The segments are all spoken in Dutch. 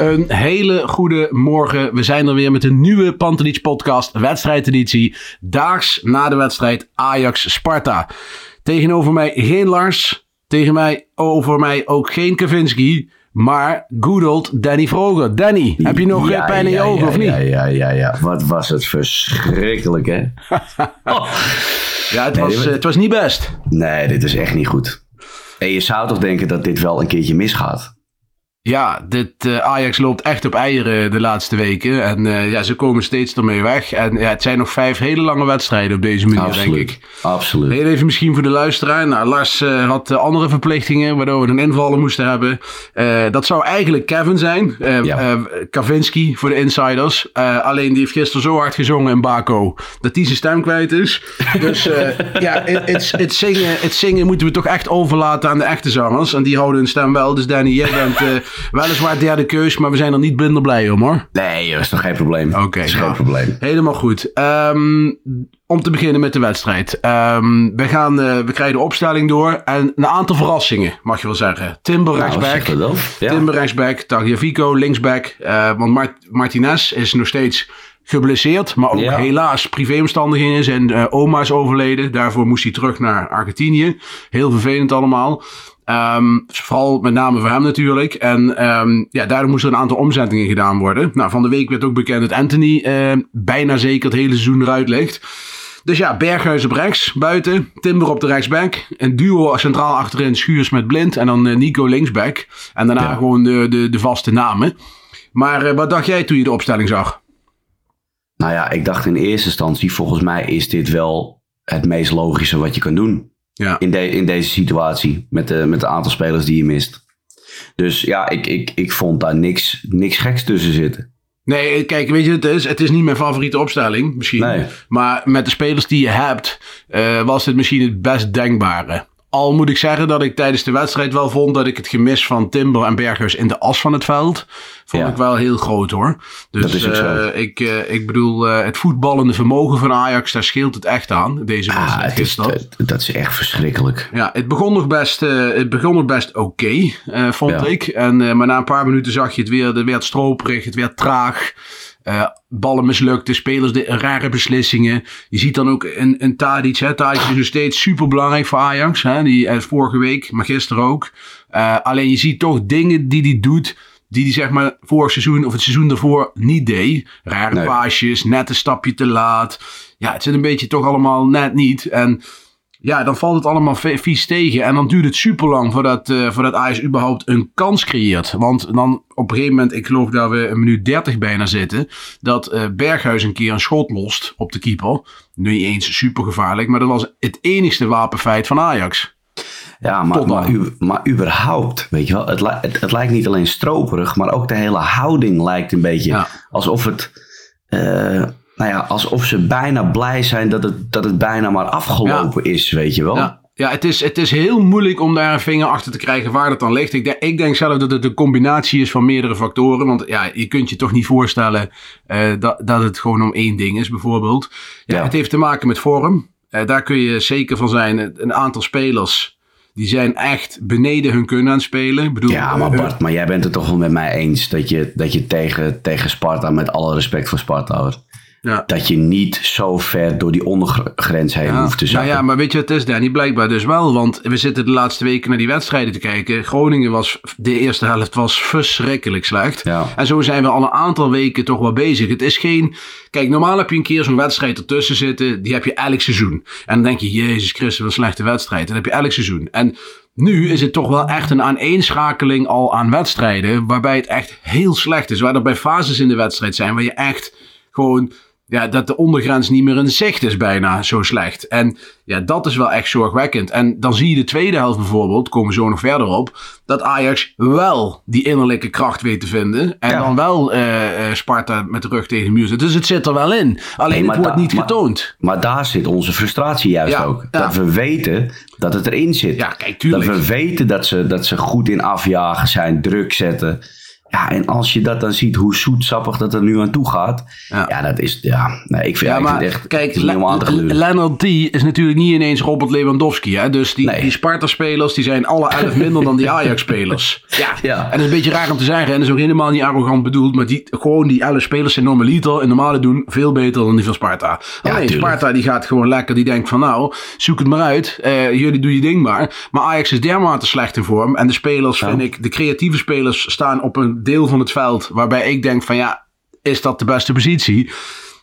Een hele goede morgen. We zijn er weer met een nieuwe Pantelich podcast, wedstrijdeditie. Daags na de wedstrijd Ajax-Sparta. Tegenover mij geen Lars. Tegen mij, over mij ook geen Kavinski. Maar good old Danny Vroger. Danny, heb je nog Ja, eh, pijn in je ja, ogen ja, of niet? Ja, ja, ja, ja. Wat was het verschrikkelijk, hè? Ja, het, Nee, was, dit- eh, het was niet best. Nee, dit is echt niet goed. En je zou toch denken dat dit wel een keertje misgaat? Ja, dit eh, Ajax loopt echt op eieren de laatste weken. En eh, ja, ze komen steeds ermee weg. En ja, het zijn nog vijf hele lange wedstrijden op deze manier, denk ik. Absoluut. Heel even misschien voor de luisteraar. Nou, Lars eh, had andere verplichtingen, waardoor we een invaller moesten hebben. Dat zou eigenlijk Kevin zijn. Ja. Kavinski voor de insiders. Alleen die heeft gisteren zo hard gezongen in Baco dat hij zijn stem kwijt is. Dus ja, het- zingen, het zingen moeten we toch echt overlaten aan de echte zangers. En die houden hun stem wel. Dus Danny, jij bent weliswaar derde keus, maar we zijn er niet minder blij om hoor. Nee, dat is toch geen probleem? Oké, is nou, geen probleem. Helemaal goed. Ehm, om te beginnen met de wedstrijd. Ehm, we, gaan, eh, we krijgen de opstelling door. En een aantal verrassingen, mag je wel zeggen. Timber Nou, rechtsback. dat. Ja. Timber rechtsback. Tagliafico linksback. Eh, want Mart- Martinez is nog steeds geblesseerd. Maar ook Ja. helaas privéomstandigheden. Zijn eh, oma is overleden. Daarvoor moest hij terug naar Argentinië. Heel vervelend allemaal. Ehm, vooral met name voor hem natuurlijk. En ehm, ja, daardoor moesten er een aantal omzettingen gedaan worden. Nou, van de week werd ook bekend dat Anthony eh, bijna zeker het hele seizoen eruit ligt. Dus ja, Berghuis op rechts, buiten. Timber op de rechtsback. Een duo centraal achterin, Schuurs met Blind. En dan eh, Nico linksback. En daarna Ja. gewoon de, de, de vaste namen. Maar eh, wat dacht jij toen je de opstelling zag? Nou ja, ik dacht in eerste instantie, volgens mij is dit wel het meest logische wat je kan doen. Ja. In, de, in deze situatie, met de, met het aantal spelers die je mist. Dus ja, ik, ik, ik vond daar niks, niks geks tussen zitten. Nee, kijk, weet je, het is, het is niet mijn favoriete opstelling, misschien. Nee. Maar met de spelers die je hebt, eh, was dit misschien het best denkbare. Al moet ik zeggen dat ik tijdens de wedstrijd wel vond dat ik het gemis van Timber en Berghuis in de as van het veld, vond Ja. ik wel heel groot hoor. Dus eh, ik, eh, ik bedoel, eh, het voetballende vermogen van Ajax, daar scheelt het echt aan, deze Ah, het is, dat, dat is echt verschrikkelijk. Ja, het begon nog best, het begon nog best oké, vond Ja. ik. En, maar na een paar minuten zag je het weer, het werd stroperig, het werd traag. Eh, ballen mislukte, spelers de rare beslissingen. Je ziet dan ook een, een Tadic. Hè. Tadic is nog steeds super belangrijk voor Ajax. Hè. Die eh, vorige week, maar gisteren ook. Eh, alleen je ziet toch dingen die hij doet. Die hij zeg maar vorig seizoen of het seizoen daarvoor niet deed. Rare Nee. paasjes, net een stapje te laat. Ja, het zit een beetje toch allemaal net niet. En ja, dan valt het allemaal vies tegen. En dan duurt het super lang voordat, eh voordat Ajax überhaupt een kans creëert. Want dan op een gegeven moment, ik geloof dat we een minuut 30 bijna zitten. Dat eh, Berghuis een keer een schot lost op de keeper. Nu niet eens super gevaarlijk, maar dat was het enigste wapenfeit van Ajax. Ja, maar, maar, überhaupt, weet je wel, het, het, het lijkt niet alleen stroperig, maar ook de hele houding lijkt een beetje Ja. alsof het, eh, nou ja, alsof ze bijna blij zijn dat het, dat het bijna maar afgelopen is, weet je wel. Ja. Ja, het is, het is heel moeilijk om daar een vinger achter te krijgen waar dat dan ligt. Ik denk, ik denk zelf dat het een combinatie is van meerdere factoren. Want ja, je kunt je toch niet voorstellen uh, dat, dat het gewoon om één ding is, bijvoorbeeld. Ja, ja. Het heeft te maken met vorm. Uh, daar kun je zeker van zijn. Een aantal spelers die zijn echt beneden hun kunnen aan het spelen. Ik bedoel, ja, maar Bart, maar jij bent het toch wel met mij eens dat je, dat je tegen, tegen Sparta, met alle respect voor Sparta, ja. Dat je niet zo ver door die ondergrens heen hoeft te zakken. Nou ja, maar weet je wat het is, Danny? Blijkbaar dus wel. Want we zitten de laatste weken naar die wedstrijden te kijken. Groningen was, de eerste helft was verschrikkelijk slecht. Ja. En zo zijn we al een aantal weken toch wel bezig. Het is geen... Kijk, normaal heb je een keer zo'n wedstrijd ertussen zitten. Die heb je elk seizoen. En dan denk je, Jezus Christus, wat een slechte wedstrijd. Dat heb je elk seizoen. En nu is het toch wel echt een aaneenschakeling al aan wedstrijden. Waarbij het echt heel slecht is. Waar er bij fases in de wedstrijd zijn waar je echt gewoon ja, dat de ondergrens niet meer in zicht is bijna zo slecht. En ja, dat is wel echt zorgwekkend. En dan zie je de tweede helft bijvoorbeeld, komen we zo nog verder op, dat Ajax wel die innerlijke kracht weet te vinden. En dan wel uh, Sparta met de rug tegen de muur zit. Dus het zit er wel in. Alleen het wordt niet getoond. Maar daar zit onze frustratie juist ook. Dat we weten dat het erin zit. Ja, kijk, tuurlijk. Dat we weten dat ze, dat ze goed in afjagen zijn, druk zetten. Ja, en als je dat dan ziet, hoe zoetsappig dat er nu aan toe gaat. Ja, ja dat is, ja, nee, ik vind, ja, maar, echt kijk, Leonard D is natuurlijk niet ineens Robert Lewandowski. Hè? Dus die, die Sparta-spelers, die zijn alle elf minder dan die Ajax-spelers. Ja. ja. En dat is een beetje raar om te zeggen. En dat is ook helemaal niet arrogant bedoeld. Maar die, gewoon die elf spelers zijn normaliter en normale doen veel beter dan die van Sparta. Alleen Sparta die gaat gewoon lekker, die denkt van nou, zoek het maar uit. Uh, jullie doen je ding maar. Maar Ajax is dermate slecht in vorm. En de spelers, vind ik, de creatieve spelers staan op een deel van het veld waarbij ik denk van ja, is dat de beste positie?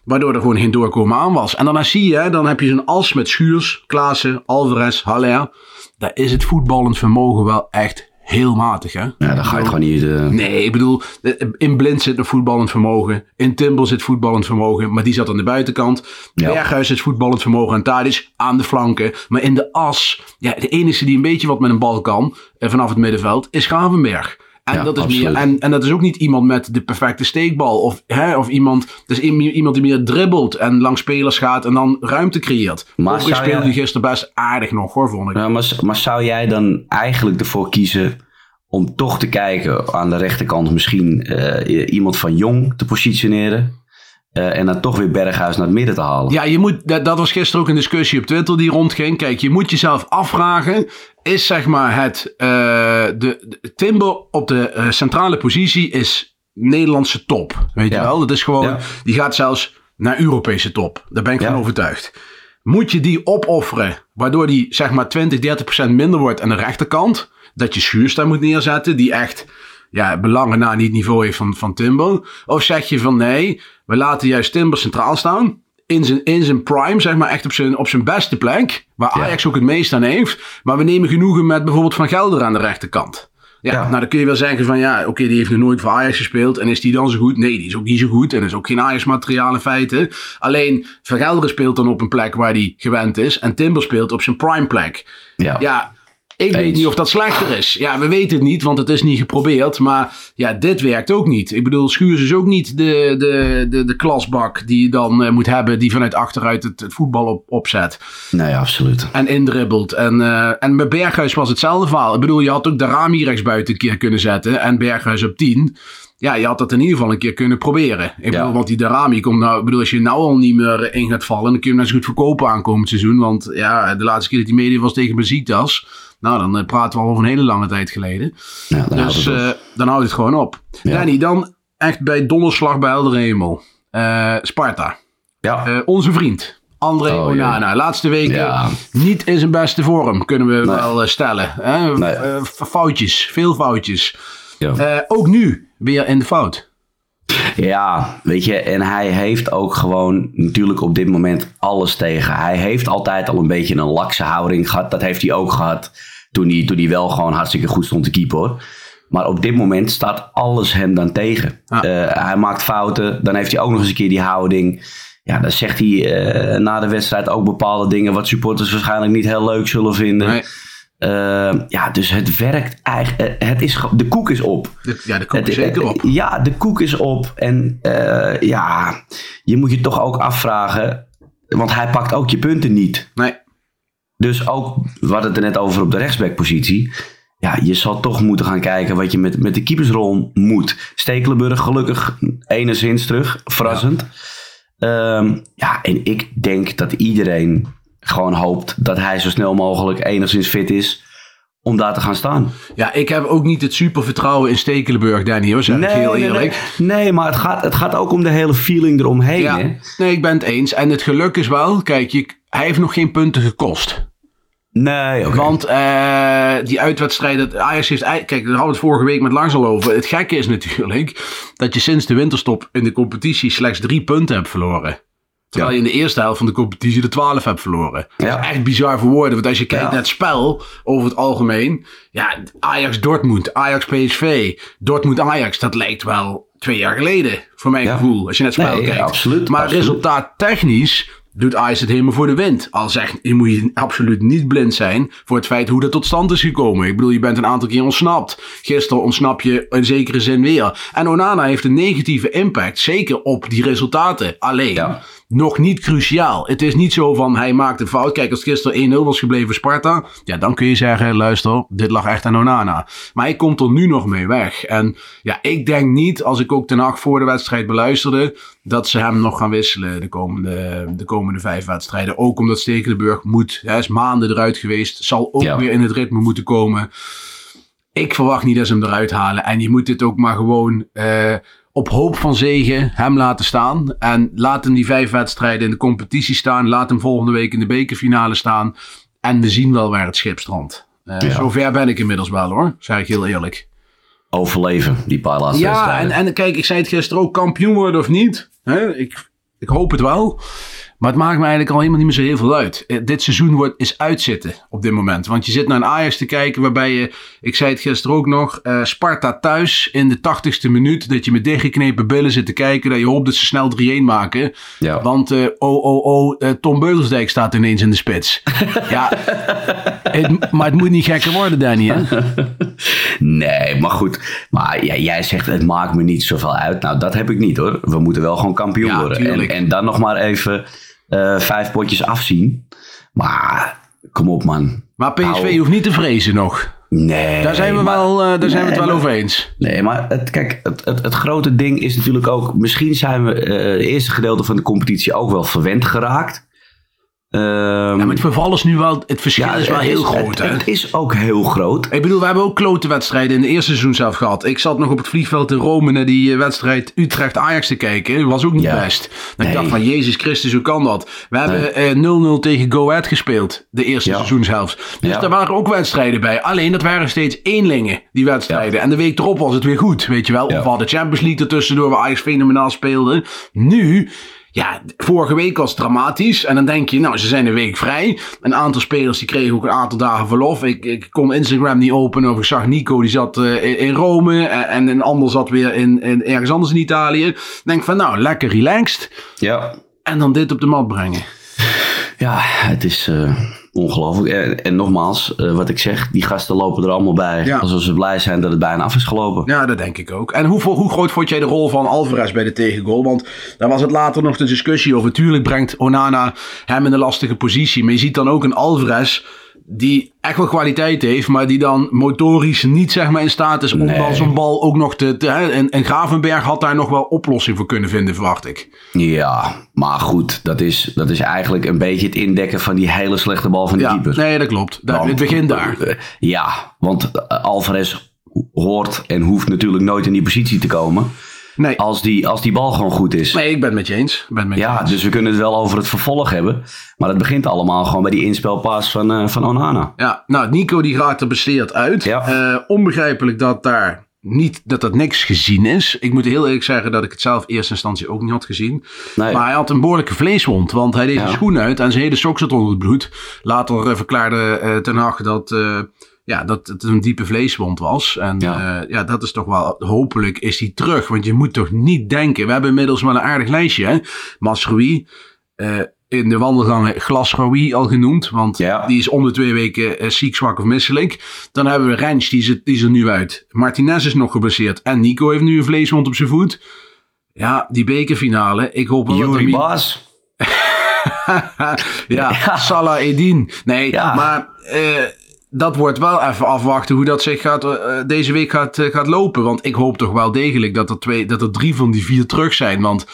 Waardoor er gewoon geen doorkomen aan was. En daarna zie je, dan heb je zo'n as met Schuurs, Klaassen, Alvarez, Haller. Daar is het voetballend vermogen wel echt heel matig, hè? Ja, dan ga je gewoon niet... Uh... Nee, ik bedoel, in Blind zit een voetballend vermogen. In Timbel zit voetballend vermogen, maar die zat aan de buitenkant. Ja. Berghuis zit voetballend vermogen en Tadic aan de flanken. Maar in de as, ja, de enige die een beetje wat met een bal kan, eh, vanaf het middenveld, is Gravenberg. En, dat is meer, en, en dat is ook niet iemand met de perfecte steekbal. Of, hè, of iemand, is iemand die meer dribbelt en langs spelers gaat en dan ruimte creëert. Maar speelde die gisteren best aardig nog hoor, vond ik. Ja, maar, maar zou jij dan eigenlijk ervoor kiezen om toch te kijken aan de rechterkant misschien uh, iemand van Jong te positioneren? Uh, en dan toch weer Berghuis naar het midden te halen. Ja, je moet, dat, dat was gisteren ook een discussie op Twitter die rondging. Kijk, je moet jezelf afvragen: is zeg maar het. Uh, de, de, Timber op de uh, centrale positie is Nederlandse top. Weet je wel? Dat is gewoon. Ja. Die gaat zelfs naar Europese top. Daar ben ik ja. van overtuigd. Moet je die opofferen, waardoor die zeg maar 20, 30 procent minder wordt aan de rechterkant? Dat je Schuurs daar moet neerzetten, die echt ja, belangen na niet niveau heeft van, van Timber? Of zeg je van nee, we laten juist Timber centraal staan. In zijn, in zijn prime, zeg maar, echt op zijn, op zijn beste plek. Waar Ajax ook het meest aan heeft. Maar we nemen genoegen met bijvoorbeeld Van Gelder aan de rechterkant. Ja, ja, nou dan kun je wel zeggen van ja, oké, die heeft nog nooit voor Ajax gespeeld. En is die dan zo goed? Nee, die is ook niet zo goed. En is ook geen Ajax-materiaal in feite. Alleen Van Gelder speelt dan op een plek waar hij gewend is. En Timber speelt op zijn prime plek. Ja. ja ik weet niet of dat slechter is. Ja, we weten het niet, want het is niet geprobeerd. Maar ja, dit werkt ook niet. Ik bedoel, Schuurs is ook niet de, de, de, de klasbak die je dan uh, moet hebben... die vanuit achteruit het, het voetbal op, opzet. Nee, absoluut. En indribbelt. En, uh, en met Berghuis was hetzelfde verhaal. Ik bedoel, je had ook de Rami rechtsbuiten een keer kunnen zetten... en Berghuis op 10 ja, je had dat in ieder geval een keer kunnen proberen. Ik ja. bedoel, want die Darami komt nou, ik bedoel, als je nou al niet meer in gaat vallen, dan kun je hem net zo goed verkopen aankomend seizoen. Want ja, de laatste keer dat hij media was tegen Besiktas, nou, dan uh, praten we al over een hele lange tijd geleden. Ja, dan dus houdt uh, dan houdt het gewoon op. Ja. Danny, dan echt bij donderslag bij Helder Hemel. Uh, Sparta. Ja. onze vriend. André oh, Onana. Laatste weken ja. niet in zijn beste vorm, kunnen we nee. wel stellen. Nee. foutjes, veel foutjes. Ja. ook nu weer in de fout. Ja, weet je, en hij heeft ook gewoon natuurlijk op dit moment alles tegen. Hij heeft altijd al een beetje een lakse houding gehad. Dat heeft hij ook gehad toen hij, toen hij wel gewoon hartstikke goed stond te keeper. Hoor. Maar op dit moment staat alles hem dan tegen. Ah. Uh, hij maakt fouten, dan heeft hij ook nog eens een keer die houding. Ja, dan zegt hij uh, na de wedstrijd ook bepaalde dingen wat supporters waarschijnlijk niet heel leuk zullen vinden. Nee. Uh, ja, dus het werkt eigenlijk. Het is, de koek is op. De, ja, de koek is zeker op. Ja, de koek is op. En uh, ja, je moet je toch ook afvragen. Want hij pakt ook je punten niet. Nee. Dus ook, we hadden het er net over op de rechtsbackpositie. Ja, je zal toch moeten gaan kijken wat je met, met de keepersrol moet. Stekelenburg gelukkig enigszins terug, verrassend. Ja. ja, en ik denk dat iedereen gewoon hoopt dat hij zo snel mogelijk enigszins fit is om daar te gaan staan. Ja, ik heb ook niet het super vertrouwen in Stekelenburg, Danny, hoor, zeg nee, ik heel eerlijk. Nee, nee, maar het gaat, het gaat ook om de hele feeling eromheen. Ja, hè? Nee, ik ben het eens. En het geluk is wel, kijk, je, hij heeft nog geen punten gekost. Nee, okay. Want uh, die uitwedstrijden, Ajax heeft, kijk, daar hadden we het vorige week met Langs al over. Het gekke is natuurlijk dat je sinds de winterstop in de competitie slechts drie punten hebt verloren. Terwijl je in de eerste helft van de competitie de 12 hebt verloren. Ja. Dat is echt bizar voor woorden. Want als je kijkt naar het spel over het algemeen. Ja, Ajax-Dortmund, Ajax-PSV, Dortmund-Ajax. Dat lijkt wel twee jaar geleden, voor mijn gevoel. Als je naar het spel nee, kijkt. Absoluut, maar absoluut. resultaat technisch doet Ajax het helemaal voor de wind. Al zegt, je moet je absoluut niet blind zijn voor het feit hoe dat tot stand is gekomen. Ik bedoel, je bent een aantal keer ontsnapt. Gisteren ontsnap je in zekere zin weer. En Onana heeft een negatieve impact, zeker op die resultaten. Alleen, ja. Nog niet cruciaal. Het is niet zo van, hij maakt een fout. Kijk, als het gisteren 1-0 was gebleven Sparta, ja, dan kun je zeggen, luister, dit lag echt aan Onana. Maar hij komt er nu nog mee weg. En ja, ik denk niet, als ik ook ten nacht voor de wedstrijd beluisterde, dat ze hem nog gaan wisselen de komende, de komende vijf wedstrijden. Ook omdat Stekelenburg moet, hij is maanden eruit geweest, zal ook ja. weer in het ritme moeten komen. Ik verwacht niet dat ze hem eruit halen. En je moet dit ook maar gewoon uh, op hoop van zegen hem laten staan. En laat hem die vijf wedstrijden in de competitie staan. Laat hem volgende week in de bekerfinale staan. En we zien wel waar het schip strandt. Uh, ja. Zover ben ik inmiddels wel hoor, zeg ik heel eerlijk. Overleven, die paar laatste ja, wedstrijden. Ja, en, en kijk, ik zei het gisteren ook, kampioen worden of niet. Hè? Ik, ik hoop het wel. Maar het maakt me eigenlijk al helemaal niet meer zo heel veel uit. Dit seizoen wordt, is uitzitten op dit moment. Want je zit naar een Ajax te kijken waarbij je, ik zei het gisteren ook nog, uh, Sparta thuis in de tachtigste minuut. Dat je met dichtgeknepen billen zit te kijken. Dat je hoopt dat ze snel 3-1 maken. Ja. Want uh, oh, oh, oh, uh, Tom Beugelsdijk staat ineens in de spits. ja, het, maar het moet niet gekker worden, Danny. Hè? nee, maar goed. Maar ja, jij zegt het maakt me niet zoveel uit. Nou, dat heb ik niet hoor. We moeten wel gewoon kampioen Ja, worden. En dan nog maar even uh, vijf potjes afzien. Maar kom op man. Maar PSV Nou, hoeft niet te vrezen nog. Nee. Daar zijn we, maar- wel, uh, daar zijn we het wel maar- over eens. Nee, maar het, kijk, het, het, het grote ding is natuurlijk ook... Misschien zijn we uh, het eerste gedeelte van de competitie ook wel verwend geraakt. Ehm, Ja, maar het verval is nu wel, het verschil ja, is wel heel groot. Het, hè? het is ook heel groot. Ik bedoel, we hebben ook klote wedstrijden in het eerste seizoen zelf gehad. Ik zat nog op het vliegveld in Rome naar die eh, wedstrijd Utrecht-Ajax te kijken. Dat was ook niet Ja. best. Dan ik dacht van, Jezus Christus, hoe kan dat? We hebben eh, 0-0 tegen Go Ahead gespeeld, de eerste Ja. seizoenshelft. Dus daar waren ook wedstrijden bij. Alleen, dat waren steeds eenlingen, die wedstrijden. En de week erop was het weer goed, weet je wel. Of we hadden Champions League ertussendoor, waar Ajax fenomenaal speelde. Nu... Ja, vorige week was het dramatisch. En dan denk je, nou, ze zijn een week vrij. Een aantal spelers die kregen ook een aantal dagen verlof. Ik, ik kon Instagram niet openen. Of ik zag Nico, die zat eh, in, in Rome. En, en een ander zat weer in, in, ergens anders in Italië. Denk van, nou, lekker relaxed. Ja, En dan dit op de mat brengen. ja het is eh, ongelooflijk. En, en nogmaals, eh, wat ik zeg, die gasten lopen er allemaal bij. Ja. Alsof ze blij zijn dat het bijna af is gelopen. Ja, dat denk ik ook. En hoe, hoe groot vond jij de rol van Alvarez bij de tegengoal? Want daar was het later nog de discussie over. Tuurlijk brengt Onana hem in een lastige positie. Maar je ziet dan ook een Alvarez die echt wel kwaliteit heeft, maar die dan motorisch niet zeg maar in staat is om Nee. dan zo'n bal ook nog te... te hè, en, en Gravenberg had daar nog wel oplossing voor kunnen vinden, verwacht ik. Ja, maar goed, dat is, dat is eigenlijk een beetje het indekken van die hele slechte bal van de Ja, keeper. nee, dat klopt. Daar, Want- het begint daar. Eh, Ja, want eh, Alvarez hoort en hoeft natuurlijk nooit in die positie te komen. Nee, Als die, als die bal gewoon goed is. nee ik ben het met je eens. Ben met je Ja, eens. dus we kunnen het wel over het vervolg hebben. Maar het begint allemaal gewoon bij die inspelpas van, eh, van Onana. Ja, nou, Nico die raakt er beseerd uit. Ja. Eh, onbegrijpelijk dat daar niet, dat dat niks gezien is. Ik moet heel eerlijk zeggen dat ik het zelf in eerste instantie ook niet had gezien. Nee. Maar hij had een behoorlijke vleeswond, want hij deed Ja. zijn schoen uit en zijn hele sok zat onder het bloed. Later eh, verklaarde eh, Ten Hag dat, ja, dat het een diepe vleeswond was. En Ja. ja. ja, dat is toch wel, hopelijk is hij terug. Want je moet toch niet denken, we hebben inmiddels wel een aardig lijstje. Hè? Masrui, eh, in de wandelgangen Glasgowie al genoemd. Want Ja. die is om de twee weken eh, ziek, zwak of misselijk. Dan hebben we Rens, die is, er- die is er nu uit. Martinez is nog geblesseerd. En Nico heeft nu een vleeswond op zijn voet. Ja, die bekerfinale. Ik hoop wel dat Jury Baas. ja, Salah Edin. Nee, Ja. maar eh, dat wordt wel even afwachten hoe dat zich gaat, eh, deze week gaat, eh, gaat lopen. Want ik hoop toch wel degelijk dat er, twee, dat er drie van die vier terug zijn. Want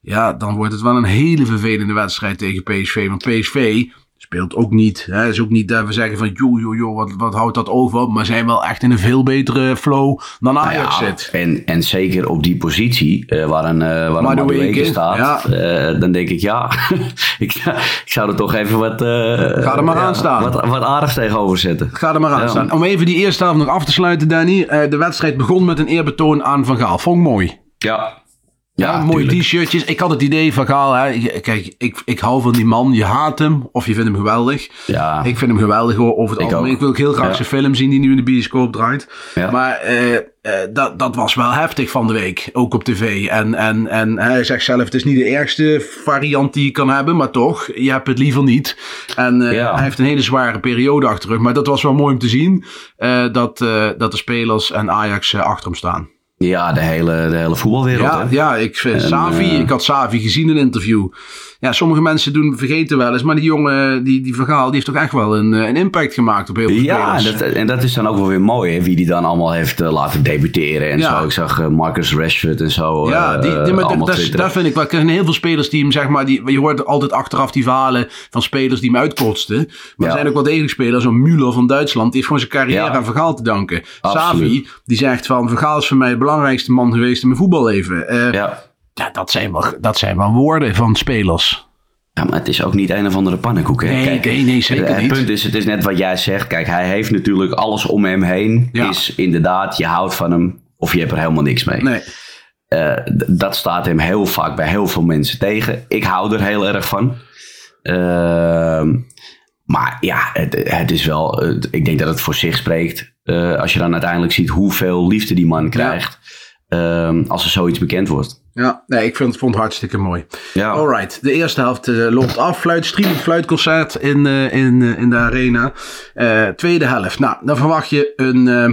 ja, dan wordt het wel een hele vervelende wedstrijd tegen PSV. Want PSV speelt ook niet. Hè, is ook niet dat we zeggen van joh, joh, joh, wat, wat houdt dat over? Maar zijn wel echt in een veel betere flow dan Ajax Ja, zit. En, en zeker op die positie, eh, waar een, eh waar een Madueke, Madueke staat, ja. eh, dan denk ik ja, ik, ik zou er toch even wat, Ga er maar aan staan. wat, wat aardigs tegenover zetten. Ga er maar aan staan. Om even die eerste helft nog af te sluiten, Danny. De wedstrijd begon met een eerbetoon aan Van Gaal. Vond ik mooi. Ja, Ja, ja, mooie t-shirtjes. Ik had het idee van Gaal. Hè. Kijk, ik, ik hou van die man. Je haat hem of je vindt hem geweldig. Ja. Ik vind hem geweldig hoor, over het Ik algemeen. ook. Ik wil ook heel graag Ja. zijn film zien die nu in de bioscoop draait. Ja. Maar eh, eh, dat, dat was wel heftig van de week. Ook op tv. En, en, en hij zegt zelf, het is niet de ergste variant die je kan hebben. Maar toch, je hebt het liever niet. En eh, Ja. hij heeft een hele zware periode achter de rug. Maar dat was wel mooi om te zien. eh, dat, dat de spelers en Ajax achter hem staan. Ja, de hele, de hele voetbalwereld. Ja, hè? ja ik En, Savi, eh, ik had Savi gezien in een interview. Ja, sommige mensen doen, vergeten wel eens, maar die jongen, die, die verhaal, die heeft toch echt wel een, eh, een impact gemaakt op heel veel Ja, spelers. dat, en dat is dan ook wel weer mooi, hè, wie die dan allemaal heeft eh, laten debuteren en Ja. zo. Ik zag eh, Marcus Rashford en zo. Ja, eh, die, die, maar dat, vind ik wel. Er zijn heel veel spelers die hem, zeg maar, die, je hoort altijd achteraf die verhalen van spelers die hem uitkotsten. Maar er Ja. zijn ook wel degelijk spelers, zo'n Müller van Duitsland, die heeft gewoon zijn carrière Ja. aan Vergaal te danken. Absoluut. Savi, die zegt van, Vergaal is voor mij de belangrijkste man geweest in mijn voetballeven. Eh, ja. Ja. dat, zijn wel, dat zijn wel woorden van spelers. ja, maar het is ook niet een of andere pannenkoek. Hè? Nee, nee, nee, zeker het, het niet. punt is, het is net wat jij zegt. Kijk, hij heeft natuurlijk alles om hem heen. Ja. Is inderdaad, je houdt van hem of je hebt er helemaal niks mee. Nee. Eh, dat staat hem heel vaak bij heel veel mensen tegen. Ik hou er heel erg van. Ehm, maar ja, het, het is wel. eh, ik denk dat het voor zich spreekt. Eh, als je dan uiteindelijk ziet hoeveel liefde die man krijgt. ehm, als er zoiets bekend wordt. Ja, nee, ik vind, vond het hartstikke mooi. Ja, Alright, de eerste helft eh, loopt af. Fluit, streaming fluitconcert in, eh, in, in de arena. Tweede helft. Nou, dan verwacht je een, eh,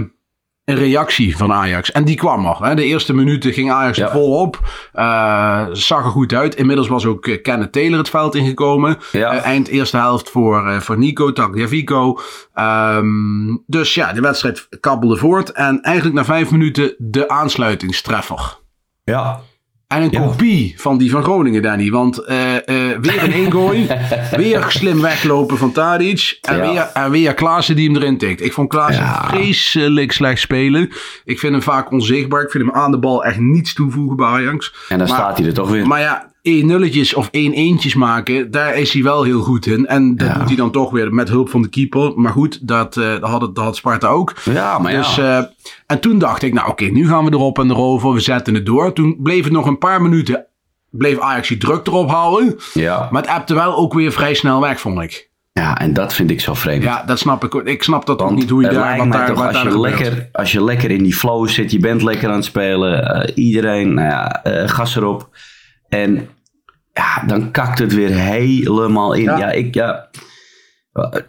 een reactie van Ajax. En die kwam er. Hè. De eerste minuten ging Ajax er Ja. vol op. Eh, zag er goed uit. Inmiddels was ook eh, Kenneth Taylor het veld ingekomen. Ja. Eh, eind eerste helft voor, eh, voor Nico Tagliafico. Ehm dus ja, de wedstrijd kabbelde voort. En eigenlijk na vijf minuten de aansluitingstreffer. ja. En een Ja. kopie van die van Groningen, Danny. Want eh, eh, weer een ingooi. weer slim weglopen van Tadic. En, Ja. weer, en weer Klaassen die hem erin tikt. Ik vond Klaassen Ja. vreselijk slecht spelen. Ik vind hem vaak onzichtbaar. Ik vind hem aan de bal echt niets toevoegen bij Ajax. En dan Maar- staat hij er toch weer. Maar ja, 1 nulletjes of 1 eentjes maken, daar is hij wel heel goed in. En dat Ja. doet hij dan toch weer met hulp van de keeper. Maar goed, dat, eh, dat, had, het, dat had Sparta ook. ja, maar ja. Dus, eh, en toen dacht ik, nou oké, nu gaan we erop en erover. We zetten het door. Toen bleef het nog een paar minuten. Bleef Ajax die druk erop houden. ja. Maar het appte wel ook weer vrij snel weg, vond ik. ja, en dat vind ik zo vreemd. Ja, dat snap ik ook. Ik snap dat ook Want niet hoe je daar, mij daar, toch, als, daar je lekker, als je lekker in die flow zit, je bent lekker aan het spelen, eh, iedereen, nou ja, gas erop. En ja, dan kakt het weer helemaal in. Ja. Ja, ik, ja,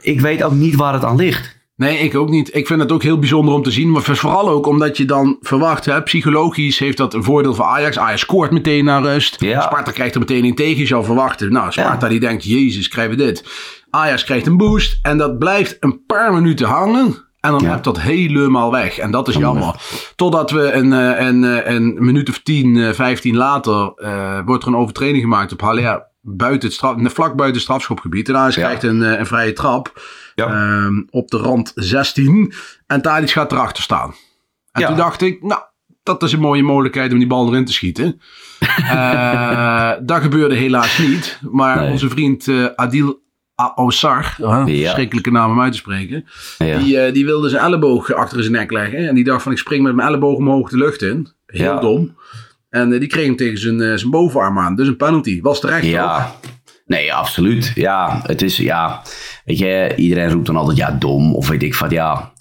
ik weet ook niet waar het aan ligt. Nee, ik ook niet. Ik vind het ook heel bijzonder om te zien. Maar vooral ook omdat je dan verwacht, hè, psychologisch heeft dat een voordeel voor Ajax. Ajax scoort meteen naar rust. Ja. Sparta krijgt er meteen in tegen. Je zou verwachten. Nou, Sparta die denkt, jezus, krijgen we dit. Ajax krijgt een boost. En dat blijft een paar minuten hangen. En dan Ja. hebt dat helemaal weg. En dat is jammer. Totdat we een, eh, een, eh, een minuut of 10, eh, 15 later... eh, wordt er een overtreding gemaakt op Haller. Buiten het straf, vlak buiten het strafschopgebied. En Ajax Ja. krijgt een, een vrije trap. Ja. Ehm, op de rand 16. En Tadic gaat erachter staan. En toen dacht ik, nou, dat is een mooie mogelijkheid om die bal erin te schieten. Dat gebeurde helaas niet. Maar Nee. onze vriend eh, Adil Uh, Ja. verschrikkelijke naam om uit te spreken. Ja. Die, eh, die wilde zijn elleboog achter zijn nek leggen. En die dacht van ik spring met mijn elleboog omhoog de lucht in. Heel Ja. dom. En eh, die kreeg hem tegen zijn, eh, zijn bovenarm aan. Dus een penalty. Was terecht toch? Ja, nee, absoluut. Ja, het is, ja, weet je, iedereen roept dan altijd, ja, dom, of weet ik wat, ja.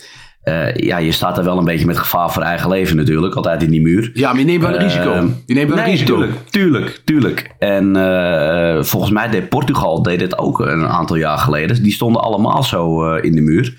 Eh, ja, je staat er wel een beetje met gevaar voor eigen leven natuurlijk, altijd in die muur. Ja, maar je neemt wel een risico. Ehm, Je neemt wel een nee, risico. Tuurlijk, tuurlijk, tuurlijk. En eh, volgens mij deed Portugal deed het ook een aantal jaar geleden. Die stonden allemaal zo eh, in de muur.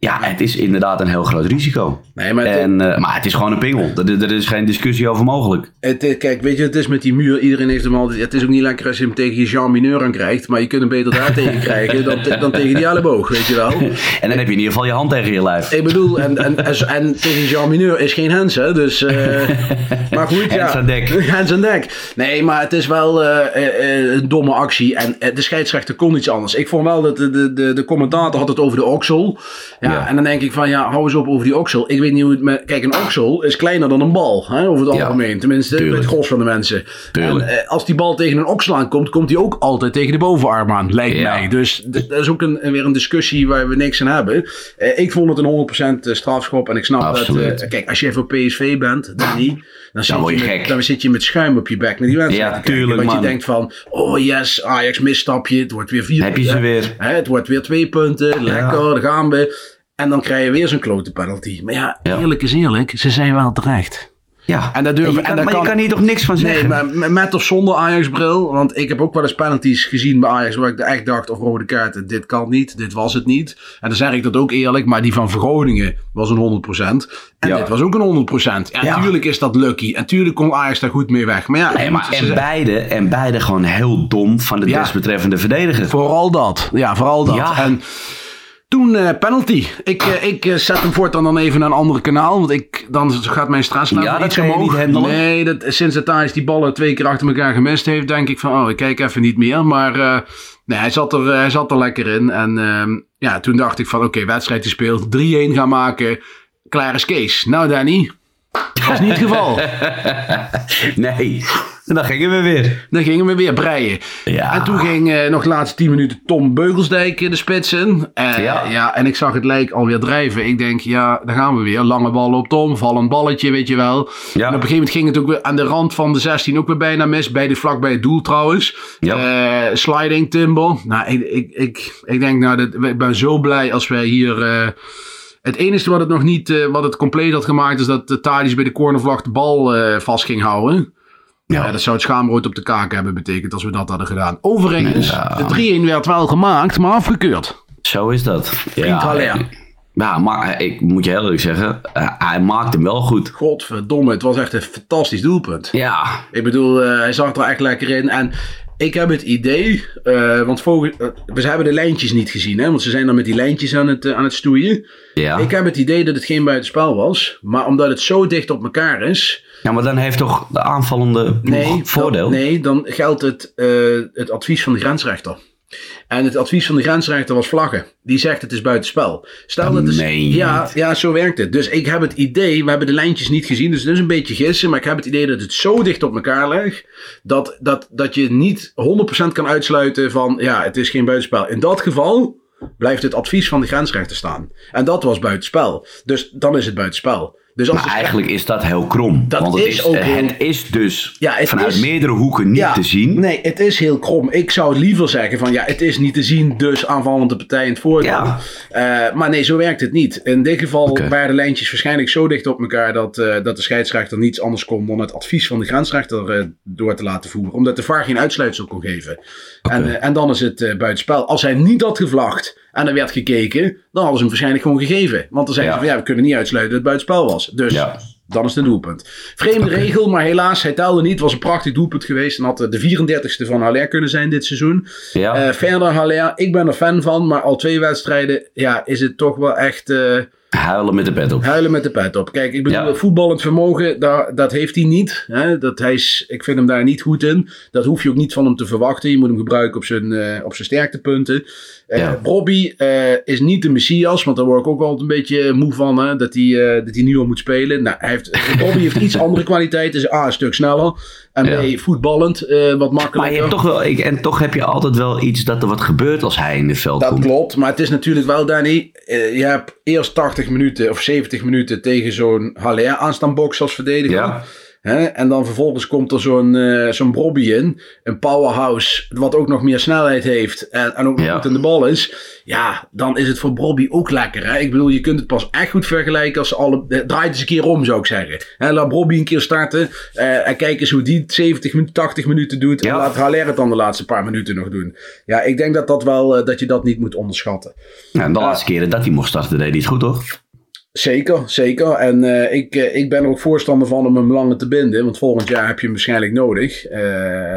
Ja, het is inderdaad een heel groot risico. Nee, maar het- en, eh, maar het is gewoon een pingel. Er, er is geen discussie over mogelijk. Het, eh, kijk, weet je, het is met die muur. Iedereen heeft hem altijd. Het is ook niet lekker als je hem tegen je Jean Mineur aan krijgt. Maar je kunt hem beter daar tegen krijgen dan, te- dan tegen die elleboog, weet je wel. En dan heb je in ieder geval je hand tegen je lijf. Ik bedoel, en, en, en, en tegen Jean Mineur is geen Hens, hè. Dus, eh, maar goed, ja. Hens aan dek. Hens aan dek. Nee, maar het is wel een domme actie. En de scheidsrechter kon iets anders. Ik vond wel dat de, de, de, de commentator had het over de oksel. Ja, Ja. En dan denk ik van, ja, hou eens op over die oksel. Ik weet niet hoe het met... Kijk, een oksel is kleiner dan een bal, hè, over het Ja, algemeen. Tenminste, tuurlijk. het gros van de mensen. En, eh, als die bal tegen een oksel aankomt, komt die ook altijd tegen de bovenarm aan, lijkt Ja. mij. Dus dat is ook een, weer een discussie waar we niks aan hebben. Eh, ik vond het een 100% strafschop en ik snap Absoluut. dat... eh, kijk, als je even op PSV bent, Danny, dan, zit je je met, dan zit je met schuim op je bek naar die wedstrijd Ja, tuurlijk, Want je denkt van, oh yes, Ajax misstapje, het wordt weer vier Heb je ze weer. hè, het wordt weer twee punten, lekker, daar gaan we. En dan krijg je weer zo'n klote penalty. Maar ja, eerlijk is eerlijk, ze zijn wel terecht. Ja. En daar durven- je en daar maar kan- je kan hier toch niks van Nee, zeggen? maar met- of zonder Ajax-bril. Want ik heb ook wel eens penalties gezien bij Ajax. Waar ik echt dacht, of rode kaarten, dit kan niet. Dit was het niet. En dan zeg ik dat ook eerlijk. Maar die van Groningen was een 100%. En Ja. dit was ook een 100%. Ja, Ja. natuurlijk is dat lucky. En tuurlijk kon Ajax daar goed mee weg. Maar ja, Nee, maar en beide, en beide gewoon heel dom van de desbetreffende verdediger. Vooral dat. Ja, vooral dat. Ja. En toen eh, penalty. Ik, eh, ik eh, zet hem voortaan dan even naar een andere kanaal. Want ik, dan gaat mijn stresslevel Ja, dat iets omhoog. Nee, dat, sinds dat Thijs die ballen twee keer achter elkaar gemist heeft, denk ik van, oh, ik kijk even niet meer. Maar nee, hij zat, er, hij zat er lekker in. En ehm, ja, toen dacht ik van, oké, wedstrijd gespeeld. 3-1 gaan maken. Klaar is Kees. Nou, Danny. Dat was niet het geval. Nee, en dan gingen we weer. Dan gingen we weer breien. Ja. En toen ging eh, nog de laatste 10 minuten Tom Beugelsdijk in de spits in. Eh, Ja. ja. en ik zag het lijk alweer drijven. Ik denk, ja, daar gaan we weer. Lange bal op Tom, vallend balletje, weet je wel. Ja. En op een gegeven moment ging het ook weer aan de rand van de 16 ook weer bijna mis. Bij de, vlak bij het doel trouwens. Ja. Eh, sliding timber. Nou, ik, ik, ik, ik denk, nou, dat, ik ben zo blij als wij hier... eh, het enige wat het nog niet, wat het compleet had gemaakt, is dat de bij de cornervlag de bal eh, vast ging houden. Ja. dat zou het schaamrood op de kaak hebben betekend als we dat hadden gedaan. Overigens, Ja. de 3-1 werd wel gemaakt, maar afgekeurd. Zo is dat. Vriend Haller. Ja, maar ik moet je heel eerlijk zeggen, eh, hij maakt hem wel goed. Godverdomme, het was echt een fantastisch doelpunt. Ja, Ik bedoel, eh, hij zag er echt lekker in. En ik heb het idee, eh, want volgens, eh, we hebben de lijntjes niet gezien, hè, want ze zijn dan met die lijntjes aan het, eh, aan het stoeien. ja. Ik heb het idee dat het geen buitenspel was, maar omdat het zo dicht op elkaar is, ja, maar dan heeft toch de aanvallende Nee, voordeel? Dan, nee, dan geldt het, het advies van de grensrechter. En het advies van de grensrechter was vlaggen. Die zegt het is buitenspel. Stel Dat het is, ja, ja, zo werkt het. Dus ik heb het idee, we hebben de lijntjes niet gezien, dus het is een beetje gissen. Maar ik heb het idee dat het zo dicht op elkaar ligt. Dat, dat, dat je niet 100% kan uitsluiten van ja, het is geen buitenspel. In dat geval blijft het advies van de grensrechter staan. En dat was buitenspel. Dus dan is het buitenspel. Dus Maar eigenlijk is dat heel krom. Dat want het is is, ook het is dus Ja, het vanuit is- meerdere hoeken niet te zien. Nee, het is heel krom. Ik zou liever zeggen van ja, het is niet te zien, dus aanvallende partij in het voordeel. Ja. Eh, maar nee, zo werkt het niet. In dit geval waren de lijntjes waarschijnlijk zo dicht op elkaar dat, eh, dat de scheidsrechter niets anders kon dan het advies van de grensrechter eh, door te laten voeren. Omdat de VAR geen uitsluitsel kon geven. En, en dan is het buitenspel. Als hij niet had gevlacht en er werd gekeken, dan hadden ze hem waarschijnlijk gewoon gegeven. Want dan zeggen Ja. ze van ja, we kunnen niet uitsluiten dat het buitenspel was. Dus Ja. dan is het een doelpunt. Vreemde regel, maar helaas, hij telde niet. Het was een prachtig doelpunt geweest. En had eh, de 34ste van Haller kunnen zijn dit seizoen. Ja. Eh, verder Haller, ik ben er fan van. Maar al twee wedstrijden ja, is het toch wel echt eh, Huilen met de pet op. huilen met de pet op. Kijk, ik bedoel, Ja. voetballend vermogen, daar, dat heeft hij niet. Hè? Dat hij is, ik vind hem daar niet goed in. Dat hoef je ook niet van hem te verwachten. Je moet hem gebruiken op zijn, eh, op zijn sterktepunten. Eh Ja. Robbie eh, is niet de Messias, want daar word ik ook altijd een beetje moe van. Hè? Dat, hij, eh, dat hij nu al moet spelen. Nou, hij heeft, Robbie heeft iets andere kwaliteiten. Is A, een stuk sneller. En Ja. B, voetballend eh, wat makkelijker. Maar je hebt toch wel, ik, en toch heb je altijd wel iets dat er wat gebeurt als hij in het veld Dat komt. klopt, maar het is natuurlijk wel, Danny. eh, je hebt eerst 80 minuten of 70 minuten tegen zo'n Haller aan staan boksen als verdediger. Ja. En dan vervolgens komt er zo'n eh zo'n Brobby in. Een powerhouse, wat ook nog meer snelheid heeft. En, en ook nog Ja. goed in de bal is. Ja, dan is het voor Brobby ook lekker. Hè? Ik bedoel, je kunt het pas echt goed vergelijken als ze alle... eh, Draai het eens een keer om, zou ik zeggen. Hè, laat Brobby een keer starten. eh, en kijk eens hoe die 70 minuten, 80 minuten doet. Ja. En laat Haller het dan de laatste paar minuten nog doen. Ja, ik denk dat, dat, wel, eh, dat je dat niet moet onderschatten. Ja, en de laatste keren dat hij mocht starten, deed hij het goed, toch? Zeker, zeker. En eh, ik, eh, ik ben er ook voorstander van om hem langer te binden. Want volgend jaar heb je hem waarschijnlijk nodig. Eh,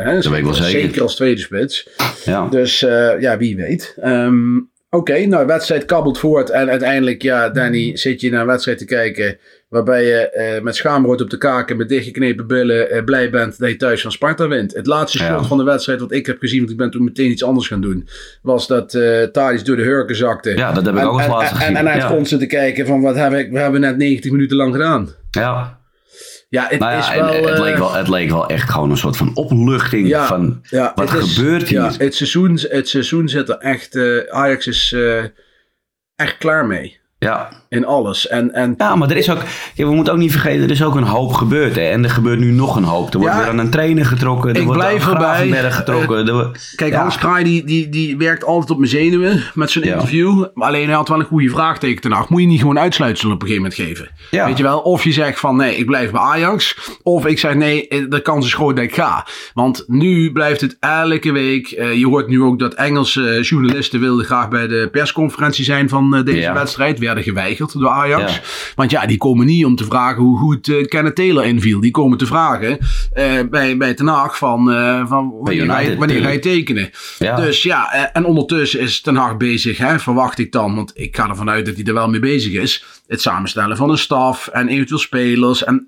hè, weet ik wel zeker. Zeker als tweede spits. Ja. Dus ja, wie weet. Ehm, Oké, nou, de wedstrijd kabbelt voort. En uiteindelijk, ja, Danny, zit je naar een wedstrijd te kijken. Waarbij je eh, met schaamrood op de kaken, met dichtgeknepen billen, eh, blij bent dat je thuis van Sparta wint. Het laatste Ja. shot van de wedstrijd, wat ik heb gezien, want ik ben toen meteen iets anders gaan doen, was dat eh Thadis door de hurken zakte. Ja, dat heb ik en, ook als en- laatste en, gezien. En, naar het Ja. grond zitten kijken van, wat heb ik, we hebben net 90 minuten lang gedaan. Ja. Ja, het Nou is ja, wel... het, eh, leek wel, het leek wel echt gewoon een soort van opluchting ja, van ja, wat is- gebeurt hier. Ja, het, seizoen, het seizoen zit er echt... eh, Ajax is eh, echt klaar mee. Ja. In alles. En, en Ja, maar er is ook, ja, we moeten ook niet vergeten, er is ook een hoop gebeurd. Hè? En er gebeurt nu nog een hoop. Er wordt Ja, weer aan een trainer getrokken. Er ik wordt blijf aan erbij. Getrokken. wo- Kijk, Ja. Hans Kraai die, die, die werkt altijd op mijn zenuwen met zijn interview. Maar alleen hij had wel een goede vraagteken ten acht. Moet je niet gewoon uitsluitsel op een gegeven moment geven? Weet je wel? Of je zegt van nee, ik blijf bij Ajax. Of ik zeg nee, eh, de kans is groot dat ik ga. Want nu blijft het elke week. eh, je hoort nu ook dat Engelse journalisten wilden graag bij de persconferentie zijn van eh, deze wedstrijd. Werden geweigerd door Ajax. Ja. Want ja, die komen niet om te vragen hoe goed eh Kenneth Taylor inviel. Die komen te vragen eh, bij, bij Ten Hag van, eh, van wanneer, ga je, United, wanneer tekenen. Ja. Dus ja, en ondertussen is Ten Hag bezig, hè, verwacht ik dan. Want ik ga ervan uit dat hij er wel mee bezig is. Het samenstellen van een staf en eventueel spelers. En,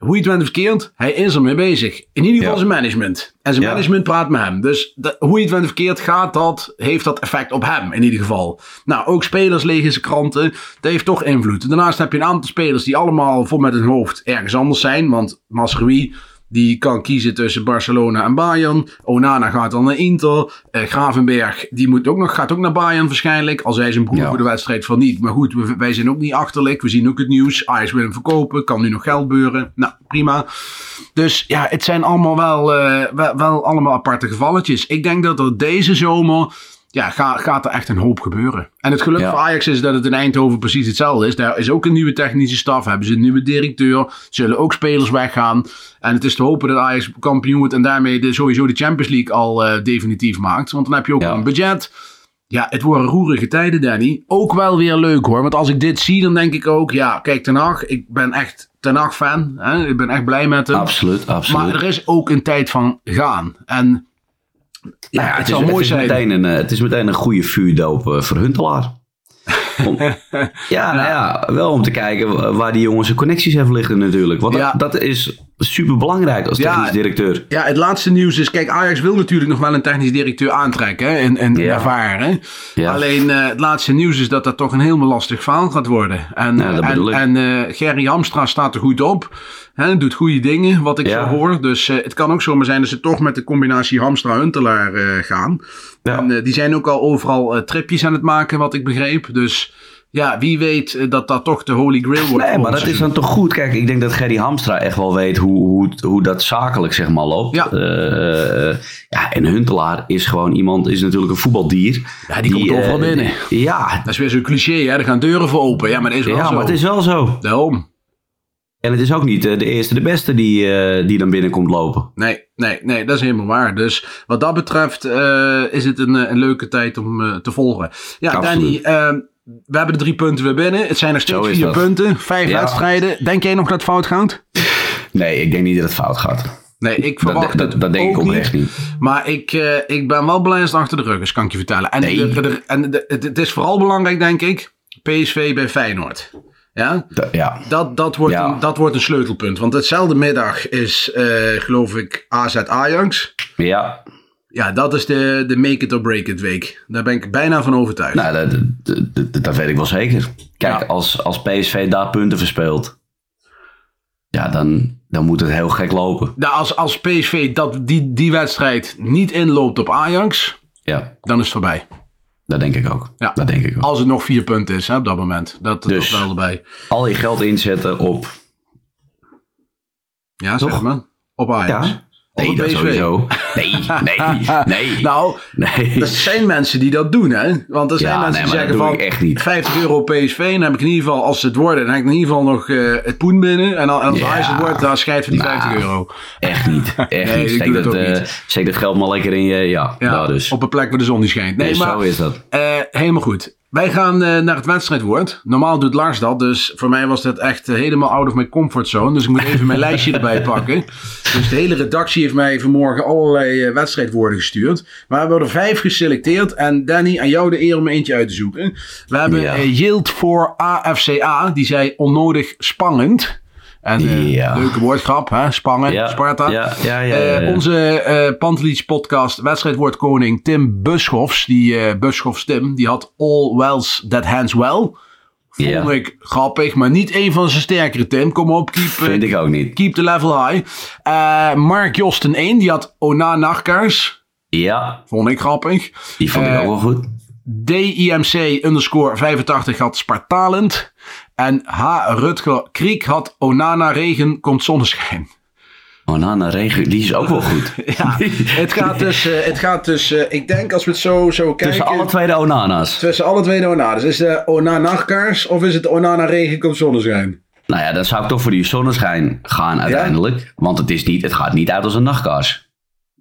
hoe je het bent of verkeerd, hij is ermee bezig. In ieder geval Ja. zijn management. En zijn Ja. management praat met hem. Dus hoe je het bent of verkeerd gaat dat, heeft dat effect op hem in ieder geval. Nou, ook spelers lezen zijn kranten. Dat heeft toch invloed. Daarnaast heb je een aantal spelers die allemaal vol met hun hoofd ergens anders zijn. Want Masrui, die kan kiezen tussen Barcelona en Bayern. Onana gaat dan naar Inter. Eh, Gravenberg, die moet ook nog, gaat ook naar Bayern waarschijnlijk. Al zei zijn broer Ja. voor de wedstrijd van niet. Maar goed, we- wij zijn ook niet achterlijk. We zien ook het nieuws. Ajax wil hem verkopen. Kan nu nog geld beuren. Nou, prima. Dus ja, het zijn allemaal wel, eh, wel, wel allemaal aparte gevalletjes. Ik denk dat er deze zomer... Ja, ga, gaat er echt een hoop gebeuren. En het geluk Ja. voor Ajax is dat het in Eindhoven precies hetzelfde is. Daar is ook een nieuwe technische staf. Hebben ze een nieuwe directeur. Zullen ook spelers weggaan. En het is te hopen dat Ajax kampioen wordt. En daarmee de, sowieso de Champions League al eh, definitief maakt. Want dan heb je ook Ja. een budget. Ja, het worden roerige tijden, Danny. Ook wel weer leuk hoor. Want als ik dit zie, dan denk ik ook... Ja, kijk, Ten Hag. Ik ben echt Ten Hag fan. Hè? Ik ben echt blij met hem. Absoluut, absoluut. Maar er is ook een tijd van gaan. En ja, Nou ja, het, het, zou is, mooi het, is zijn. meteen een, het is meteen een goede vuurdoop eh, voor Huntelaar. Om- ja, nou ja, wel om te kijken wa- waar die jongens zijn connecties hebben liggen natuurlijk. Want dat- Ja. dat, is super belangrijk als Ja. technisch directeur. Ja, het laatste nieuws is... Kijk, Ajax wil natuurlijk nog wel een technisch directeur aantrekken. Hè, en en Ja. ervaren. Ja. Alleen eh, het laatste nieuws is dat dat toch een helemaal lastig verhaal gaat worden. En, Ja, dat en, bedoel ik. en eh, Gerry Hamstra staat er goed op. Hè, doet goede dingen, wat ik Ja. zo hoor. Dus eh, het kan ook zomaar zijn dat ze toch met de combinatie Hamstra-Huntelaar eh, gaan. Ja. En eh, die zijn ook al overal tripjes aan het maken, wat ik begreep. Dus ja, wie weet dat dat toch de holy grail wordt. Nee, maar dat is dan toch goed. Kijk, ik denk dat Gerry Hamstra echt wel weet hoe, hoe, hoe dat zakelijk zeg maar loopt. Ja. Ja, en Huntelaar is gewoon iemand, is natuurlijk een voetbaldier. Ja, die komt overal binnen. die- ja, Dat is weer zo'n cliché, hè? Er gaan deuren voor open. Ja, maar dat is wel ja zo. maar het is wel zo. Daarom. En het is ook niet eh, de eerste, de beste die, eh, die dan binnenkomt lopen. Nee, nee, nee, dat is helemaal waar. Dus wat dat betreft eh, is het een, een leuke tijd om te volgen. Ja, Absoluut. Danny, eh, we hebben de drie punten weer binnen. Het zijn nog steeds vier dat. punten, vijf Ja. wedstrijden. Denk jij nog dat het fout gaat? Nee, ik denk niet dat het fout gaat. Nee, ik verwacht dat, dat denk ik ook oprecht niet. Maar ik, ik ben wel blij als het achter de rug is, kan ik je vertellen. En, Nee. de- de- en de- het is vooral belangrijk, denk ik, PSV bij Feyenoord. Ja? Ja. Dat, dat, wordt Ja. een, dat wordt een sleutelpunt. Want hetzelfde middag is, eh, geloof ik, AZ Ajax. ja, Ja, dat is de, de make it or break it week. Daar ben ik bijna van overtuigd. nou, dat, dat, dat, dat weet ik wel zeker. Kijk, Ja. als, als PSV daar punten verspeelt, ja, dan, dan moet het heel gek lopen. Nou, als, als PSV dat, die, die wedstrijd niet inloopt op Ajax, Ja, dan is het voorbij. Dat denk ik ook. Ja. Dat denk ik ook. Als het nog vier punten is hè, op dat moment. Dat, dat Dus. is wel erbij. Al je geld inzetten op Ja, zeg Toch? maar. Op Ajax. Ja. Nee, dat sowieso. Nee, nee, nee. Nou, nee. er zijn mensen die dat doen, hè? Want er zijn Ja, mensen nee, die zeggen van echt niet. 50 euro PSV, dan heb ik in ieder geval, als ze het worden, dan heb ik in ieder geval nog eh, het poen binnen. En als Ja. Het wordt, dan schijt voor die Nou, 50 euro. Echt niet. Echt Nee, niet. Steek dat dat, eh, niet. steek dat geld maar lekker in je. Ja, Ja, nou dus. op een plek waar de zon niet schijnt. Nee, maar zo is dat. eh, helemaal goed. Wij gaan eh, naar het wedstrijdwoord. Normaal doet Lars dat, dus voor mij was dat echt eh, helemaal out of my comfortzone. Dus ik moet even mijn lijstje erbij pakken. Dus de hele redactie heeft mij vanmorgen allerlei eh, wedstrijdwoorden gestuurd. Maar we hebben er vijf geselecteerd. En Danny, aan jou de eer om er eentje uit te zoeken. We hebben Ja. Yield voor AFCA. Die zei onnodig spannend. En eh, Ja. leuke woordgrap, hè? Spangen, Ja, Sparta. ja, ja, ja, Eh, onze eh Pantelich podcast wedstrijdwoordkoning Tim Buschofs. Die Buschofs Tim, die had All Wells That Hands Well. Vond ik grappig, maar niet een van zijn sterkere Tim. Kom op, keep, Vind ik ook niet. keep the level high. Eh, Mark Josten 1, die had Ona Nachtkars. Ja, Vond ik grappig. die vond ik ook wel goed. DIMC underscore 85 had Spartalent. En H. Rutger Kriek had Onana Regen komt zonneschijn. Onana Regen, die is ook wel goed. Ja, het gaat dus, eh, het gaat dus eh, ik denk als we het zo, zo kijken... Tussen alle twee de Onana's. Tussen alle twee de Onana's. Is het Onana-nachtkaars of is het Onana-regen komt zonneschijn? Nou ja, dan zou ik toch voor die zonneschijn gaan uiteindelijk. Want het, is niet, het gaat niet uit als een nachtkaars.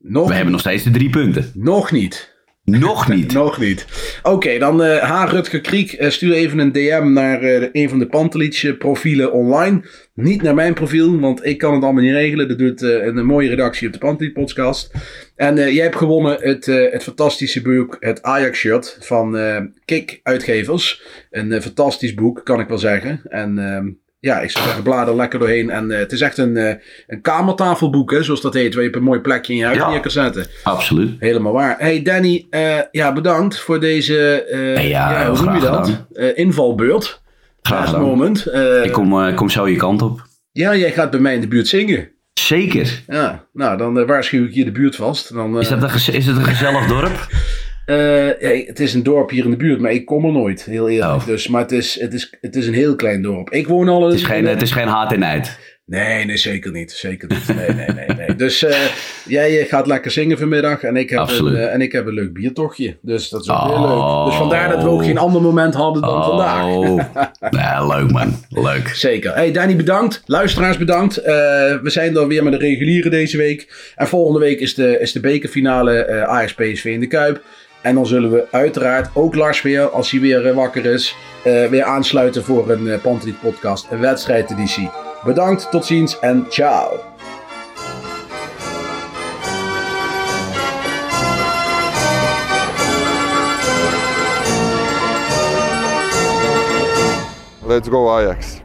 Nog, We hebben nog steeds de drie punten. nog niet. Nog niet. Nog niet. Oké, dan eh H. Rutger Kriek. eh, stuur even een DM naar eh, een van de Pantelich profielen online. Niet naar mijn profiel, want ik kan het allemaal niet regelen. Dat doet eh, een, mooie redactie op de Pantelich podcast. En jij hebt gewonnen het, het fantastische boek, het Ajax shirt van Kik Uitgevers. Een fantastisch boek, kan ik wel zeggen. En ehm, ja, ik zou zeggen, blader lekker doorheen. En eh, het is echt een, eh, een kamertafelboek, hè, zoals dat heet. Waar je op een mooi plekje in je huis Ja. neer kan zetten. Absoluut. Helemaal waar. Hey Danny, eh, ja, bedankt voor deze Ja, hoe noem je dat? invalbeurt. Graag moment. Ik kom, kom zo je kant op. Ja, jij gaat bij mij in de buurt zingen. Zeker. Ja, nou, dan waarschuw ik je de buurt vast. Dan, Is, dat een, is het een gezellig dorp? eh, ja, het is een dorp hier in de buurt, maar ik kom er nooit, heel eerlijk. Oh. Dus, maar het is, het, is, het is een heel klein dorp. Ik woon al... Het is geen, het is geen haat en nijd. Nee, nee, zeker niet. Zeker niet. Nee, nee, nee. nee. Dus eh, jij gaat lekker zingen vanmiddag en ik heb, een, eh, en ik heb een leuk biertochtje. Dus dat is ook heel Oh. leuk. Dus vandaar dat we ook geen ander moment hadden dan vandaag. Oh, ja, leuk man. Leuk. Zeker. Hey Danny, bedankt. Luisteraars, bedankt. We zijn er weer met de reguliere deze week. En volgende week is de, is de bekerfinale eh Ajax PSV in de Kuip. En dan zullen we uiteraard ook Lars weer, als hij weer eh, wakker is, eh, weer aansluiten voor een uh, podcast, een wedstrijdeditie. Bedankt, tot ziens en ciao. Let's go Ajax.